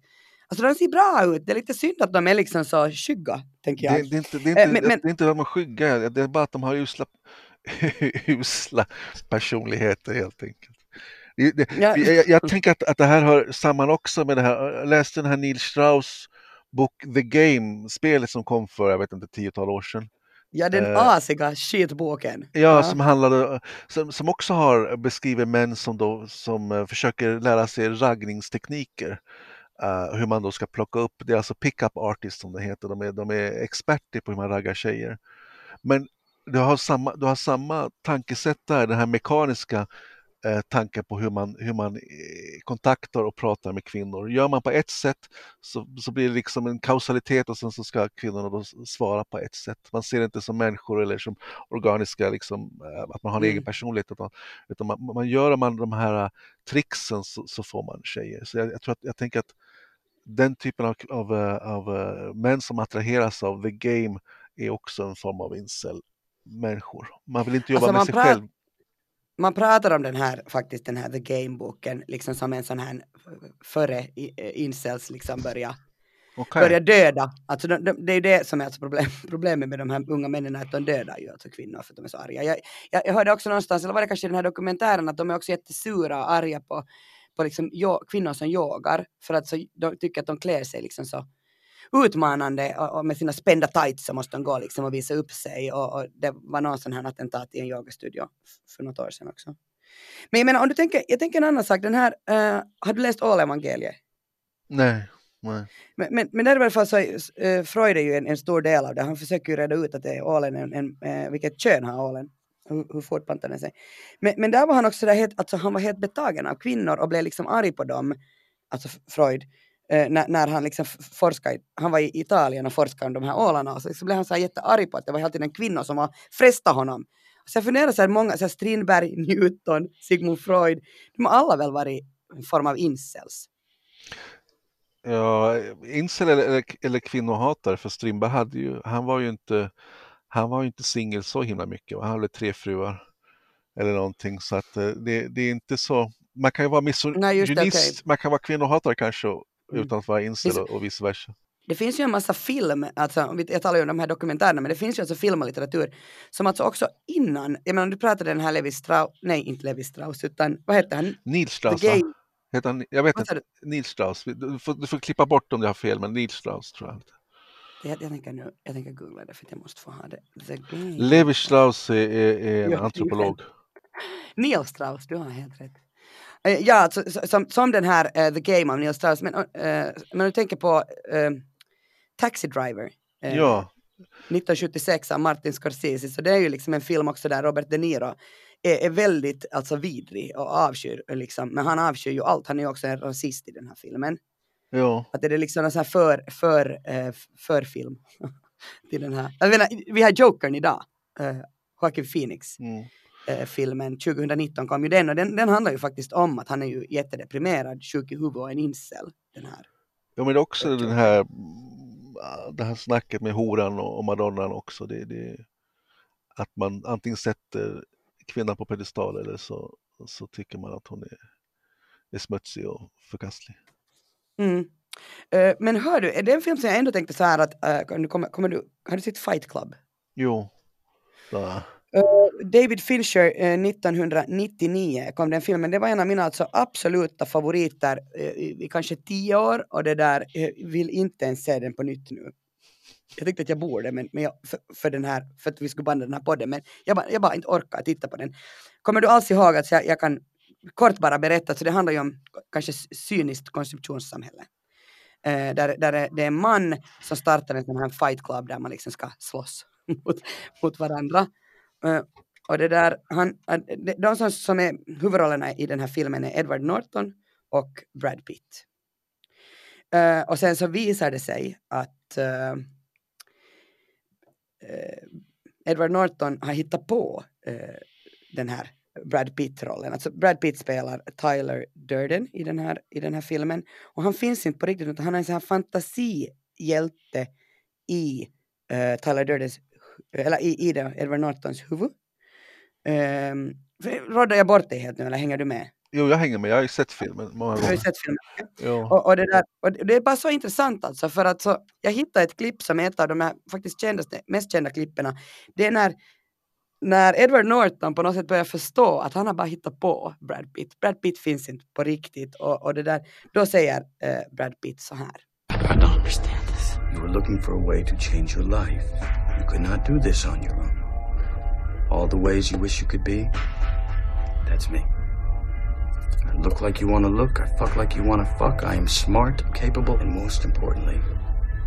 Alltså de ser bra ut, det är lite synd att de är liksom så skygga, tänker jag. Det, det är inte, det är inte, eh, men, det är inte att de är skygga, det är bara att de har usla, *laughs* usla personligheter helt enkelt. Det, ja. jag, jag, tänker att, att det här hör samman också med det här, jag läste den här Neil Strauss bok The Game, spelet som kom för, jag vet inte, tiotal år sedan. Ja, den uh, asiga skitboken. Ja, ja, som handlade, som, som också har beskrivit män som, då, som uh, försöker lära sig raggningstekniker. Uh, hur man då ska plocka upp, det är alltså pick-up artists som det heter, de är, de är experter på hur man raggar tjejer. Men du har samma, du har samma tankesätt där, den här mekaniska eh, tanken på hur man, hur man eh, kontaktar och pratar med kvinnor. Gör man på ett sätt så, så blir det liksom en kausalitet och sen så ska kvinnorna då svara på ett sätt. Man ser det inte som människor eller som organiska, liksom, eh, att man har en mm. egen personlighet. Utan, utan man, man gör man de här tricksen så, så får man tjejer. Så jag, jag, tror att, jag tänker att den typen av, av, av män som attraheras av the game är också en form av incel-människor. Man vill inte jobba alltså med sig själv man pratar om den här, faktiskt den här The Game-boken, liksom som en sån här före eh, incels liksom börja, okay. börja döda. Alltså de, de, det är det som är alltså problem, *laughs* problemet med de här unga männen, att de dödar ju alltså kvinnor för att de är så arga. Jag, jag, jag hörde också någonstans, eller var det kanske i den här dokumentären, att de är också jättesura och arga på, på liksom, jo, kvinnor som yogar, för att så, de tycker att de klär sig liksom så utmanande och, och med sina spända tights så måste de gå liksom och visa upp sig och, och det var någon sån här attentat i en yogastudio för något år sedan också. Men jag menar om du tänker, jag tänker en annan sak, den här, uh, har du läst Ålevangeliet? Nej. Nej. Men, men, men där i alla fall så, uh, Freud är ju en, en, stor del av det, han försöker ju reda ut att det är ålen, en, en, uh, vilket kön har ålen, hur, hur fortplantar den sig. Men, men där var han också där helt, alltså han var helt betagen av kvinnor och blev liksom arg på dem, alltså Freud, eh, när, när, han liksom forskade, han var i Italien och forskade om de här ålarna och så, så blev han så här jättearg på att det var hela tiden kvinnor som var fresta honom. Så jag funderar så här, många, så här Strindberg, *laughs* Newton, Sigmund Freud, de har alla väl varit en form av incels. Ja, incel eller, eller, kvinnohatare, för Strindberg hade ju, han var ju inte, han var ju inte singel så himla mycket, han hade tre fruar eller någonting så att eh, det, det är inte så, man kan ju vara misogynist, okay. man kan vara kvinnohatare kanske. Utan att vara incel och, vice versa. Det finns ju en massa film, alltså, jag talar ju om de här dokumentärerna, men det finns ju alltså film och litteratur som alltså också innan, jag menar du pratade den här Levi Strauss, nej inte Levi Strauss utan vad heter han? Nils Strauss va? Heter han, jag vet inte, Nils Strauss, du får, du får klippa bort om jag har fel, men Nils Strauss tror jag. Jag, jag, tänker nu, jag tänker googla det för att jag måste få ha det. Levi Strauss är, är, är en antropolog. Neil Strauss, du har helt rätt. Eh, ja, alltså, som, som den här uh, The Game av Neil Strauss, men, uh, men du tänker på uh, Taxi Driver. ja. 1976 av Martin Scorsese, så det är ju liksom en film också där Robert De Niro är, är väldigt alltså vidrig och avskyr, liksom, men han avskyr ju allt, han är ju också en rasist i den här filmen. Ja. Att det är liksom en sån här för, för, för film *laughs* till den här. Jag menar, vi har Jokern idag, uh, Joaquin Phoenix. Mm filmen 2019 kom ju den och den, den handlar ju faktiskt om att han är ju jättedeprimerad, sjuk i huvudet och en incel. Den här. Ja men också den här, det här snacket med horan och, madonnan också. Det, det, att man antingen sätter kvinnan på pedestal eller så, så tycker man att hon är, är smutsig och förkastlig. Mm. Uh, men hör du, är det en film som jag ändå tänkte så här att, uh, kommer, kommer du, har du sett Fight Club? Jo. Ja. Eh, David Fincher eh, 1999 kom den filmen. Det var en av mina alltså absoluta favoriter eh, i kanske tio år och det där, jag vill inte ens se den på nytt nu. Jag tyckte att jag borde men, men jag, för, för, den här, för att vi skulle banda den här podden men jag bara, jag bara inte orkar titta på den. Kommer du alls ihåg att jag, jag kan kort bara berätta, så det handlar ju om kanske cyniskt konsumtionssamhälle. Eh, där, där det är en man som startar en sån här fight club där man liksom ska slåss *laughs* mot, mot varandra. Och det där, han, de som, som är huvudrollerna i den här filmen är Edward Norton och Brad Pitt. Uh, och sen så visar det sig att uh, Edward Norton har hittat på den här Brad Pitt-rollen. Alltså Brad Pitt spelar Tyler Durden i den, här, i den här filmen. Och han finns inte på riktigt utan han är en sån här fantasihjälte i uh, Tyler Durdens eller i, i det, Edward Nortons huvud. Um, Råddar jag bort dig helt nu eller hänger du med? Jo, jag hänger med. Jag har ju sett filmen många gånger. Jag har sett filmen. Och, och, det där, och det är bara så intressant alltså, för att så, jag hittade ett klipp som är ett av de här faktiskt kändaste, mest kända klipperna. Det är när, när Edward Norton på något sätt börjar förstå att han har bara hittat på Brad Pitt. Brad Pitt finns inte på riktigt och, och det där, då säger uh, Brad Pitt så här. I don't understand. You were looking for a way to change your life. You could not do this on your own. All the ways you wish you could be, that's me. I look like you want to look, I fuck like you want to fuck, I am smart, capable, and most importantly,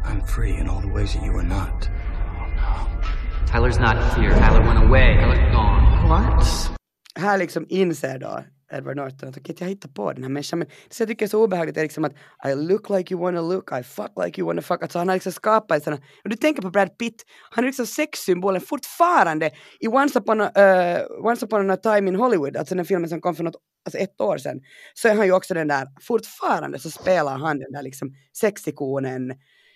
I'm free in all the ways that you are not. Oh no. Tyler's not here. Tyler went away. Tyler's gone. What? Här liksom inser då Edward Norton, att okej, jag hittar på den här människan. Men det jag tycker är så obehagligt är liksom att I look like you wanna look, I fuck like you wanna fuck. Alltså han har liksom skapat sådana, och du tänker på Brad Pitt, han är liksom sexsymbolen fortfarande i Once upon, a, uh, Once upon a time in Hollywood, alltså den filmen som kom för något, alltså ett år sedan, så är han ju också den där, fortfarande så spelar han den där liksom sexikonen,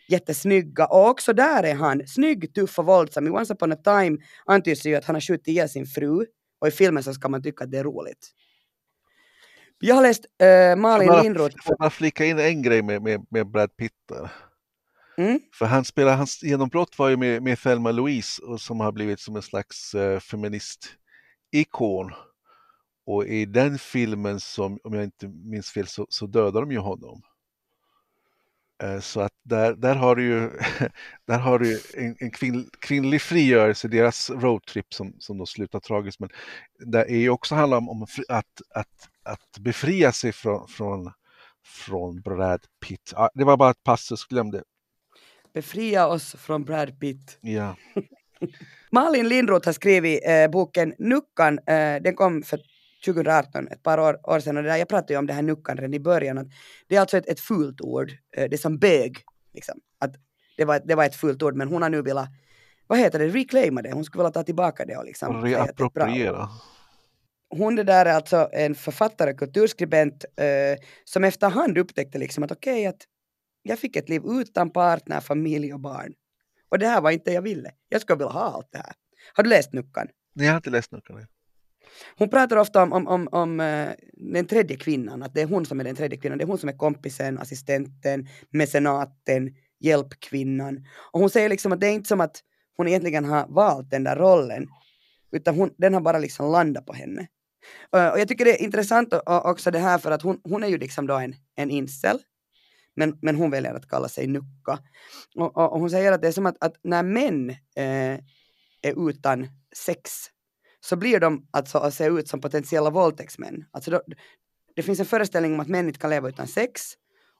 jättesnygga och också där är han snygg, tuff och våldsam. I Once upon a time antyds ju att han har skjutit ihjäl sin fru och i filmen så ska man tycka att det är roligt. Jag har läst äh, Malin jag Lindroth. Jag får bara flika in en grej med, med, med Brad Pitt där. Mm. För han spelar, hans genombrott var ju med, med Thelma Louise och som har blivit som en slags uh, feministikon. Och i den filmen som, om jag inte minns fel, så, så dödar de ju honom. Uh, så att där, där har du ju, *laughs* där har du en, en kvinn, kvinnlig frigörelse, deras roadtrip som, som då slutar tragiskt. Men det är ju också handlar om, om att, att att befria sig från, från, från Brad Pitt. Det var bara ett passus, glöm det. Befria oss från Brad Pitt. Ja. *laughs* Malin Lindroth har skrivit eh, boken Nuckan, eh, den kom för 2018, ett par år, år sedan, och där, jag pratade ju om det här nuckan redan i början, att det är alltså ett, ett fult ord, eh, det är som bög, liksom. att det var, det var ett fult ord, men hon har nu velat, vad heter det, reclaima det, hon skulle vilja ta tillbaka det och liksom och reappropriera hon det där är alltså en författare, kulturskribent eh, som efterhand upptäckte liksom att okej, okay, att jag fick ett liv utan partner, familj och barn. Och det här var inte det jag ville. Jag skulle vilja ha allt det här. Har du läst Nuckan? Nej, jag har inte läst Nuckan. Nej. Hon pratar ofta om, om, om, om uh, den tredje kvinnan, att det är hon som är den tredje kvinnan. Det är hon som är kompisen, assistenten, mecenaten, hjälpkvinnan. Och hon säger liksom att det är inte som att hon egentligen har valt den där rollen, utan hon, den har bara liksom landat på henne. Och jag tycker det är intressant också det här för att hon, hon är ju liksom då en, en incel. Men, men hon väljer att kalla sig Nucka. Och, och, och hon säger att det är som att, att när män eh, är utan sex så blir de alltså att se ut som potentiella våldtäktsmän. Alltså då, det finns en föreställning om att män inte kan leva utan sex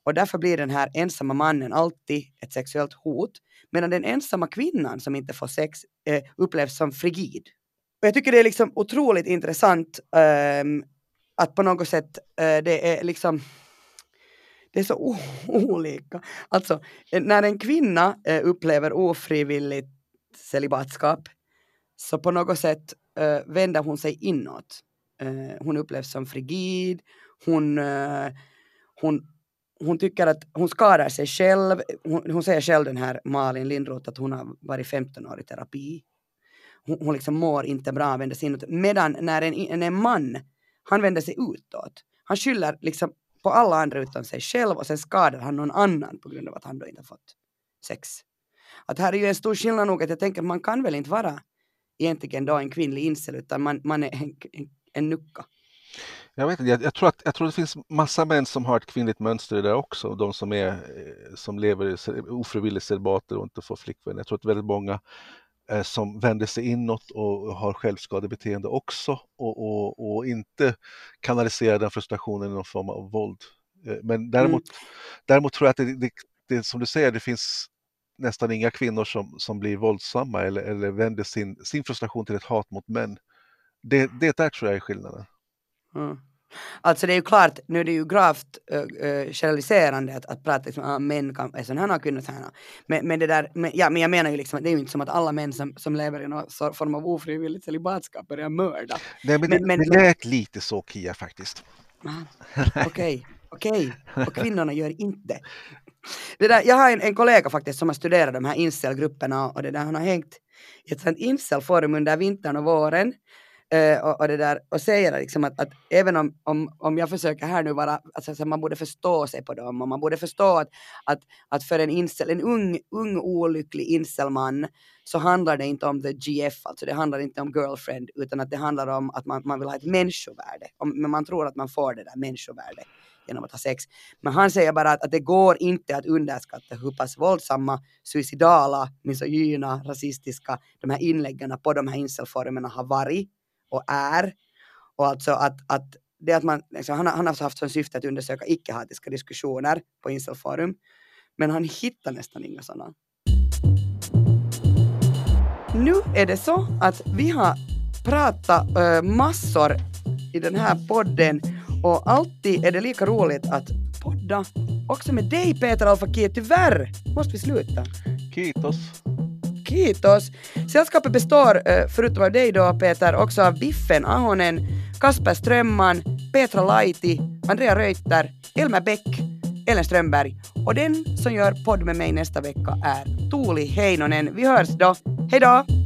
och därför blir den här ensamma mannen alltid ett sexuellt hot medan den ensamma kvinnan som inte får sex eh, upplevs som frigid och jag tycker det är liksom otroligt intressant um, att på något sätt uh, det är liksom det är så olika. Alltså när en kvinna uh, upplever ofrivilligt celibatskap så på något sätt uh, vänder hon sig inåt. hon upplevs som frigid, hon, hon, hon tycker att hon skadar sig själv. Hon, hon säger själv den här Malin Lindroth att hon har varit 15 år i terapi hon, hon liksom mår inte bra, vänder sig inåt. Medan när en, en man, han vänder sig utåt. Han skyller liksom på alla andra utom sig själv och sen skadar han någon annan på grund av att han då inte fått sex. Att här är ju en stor skillnad nog att jag tänker att man kan väl inte vara egentligen då en kvinnlig incel utan man, man är en, en, en nucka. Jag vet inte, jag, jag, tror att, jag tror det finns massa män som har ett kvinnligt mönster där också, de som, är, eh, som lever i ofrivilligt celibater och inte får flickvän. Jag tror att väldigt många som vänder sig inåt och har självskadebeteende också och, och, och inte kanaliserar den frustrationen i någon form av våld. Eh, men däremot, mm. däremot tror jag att det, det, det, som du säger, det finns nästan inga kvinnor som, som blir våldsamma eller, eller vänder sin, sin frustration till ett hat mot män. Det, det där tror jag är skillnaden. Mm. Alltså det är ju klart, nu är det ju gravt uh, generaliserande att, att prata liksom, att män kan, är sådana här kvinnor sådana. Men, men det där, men, ja, men jag menar ju liksom att det är ju inte som att alla män som, som lever i någon form av ofrivilligt celibatskap börjar mörda. Nej men, men det, men, det lät lite så Kia faktiskt. *laughs* Okej, okej, och kvinnorna gör inte. Det där, jag har en, en kollega faktiskt som har studerat de här incelgrupperna och det där, han har hängt i ett sånt incelforum under vintern och våren Eh, och, och, det där, och säger liksom att, att även om, om, om jag försöker här nu vara, alltså, man borde förstå sig på dem och man borde förstå att, att, att för en, incel, en ung, ung olycklig incelman så handlar det inte om the GF, alltså det handlar inte om girlfriend utan att det handlar om att man, man vill ha ett människovärde. Om, men man tror att man får det där människovärdet genom att ha sex. Men han säger bara att, att det går inte att underskatta hur pass våldsamma, suicidala, misogyna, rasistiska de här inläggen på de här incelformerna har varit och är. Och alltså att, att det att man, liksom, han, han har haft som syfte att undersöka icke-hatiska diskussioner på Incelforum. Men han hittar nästan inga sådana. Nu är det så att vi har pratat äh, massor i den här podden och alltid är det lika roligt att podda också med dig Peter Alfakir. Tyvärr måste vi sluta. Kiitos. Kiitos. Sällskapet består, eh, förutom av dig då Peter, också av Biffen Ahonen, Kasper Strömman, Petra Laiti, Andrea Reuter, Elmer Bäck, Ellen Strömberg och den som gör podd med mig nästa vecka är Tuuli Heinonen. Vi hörs då. Hej då!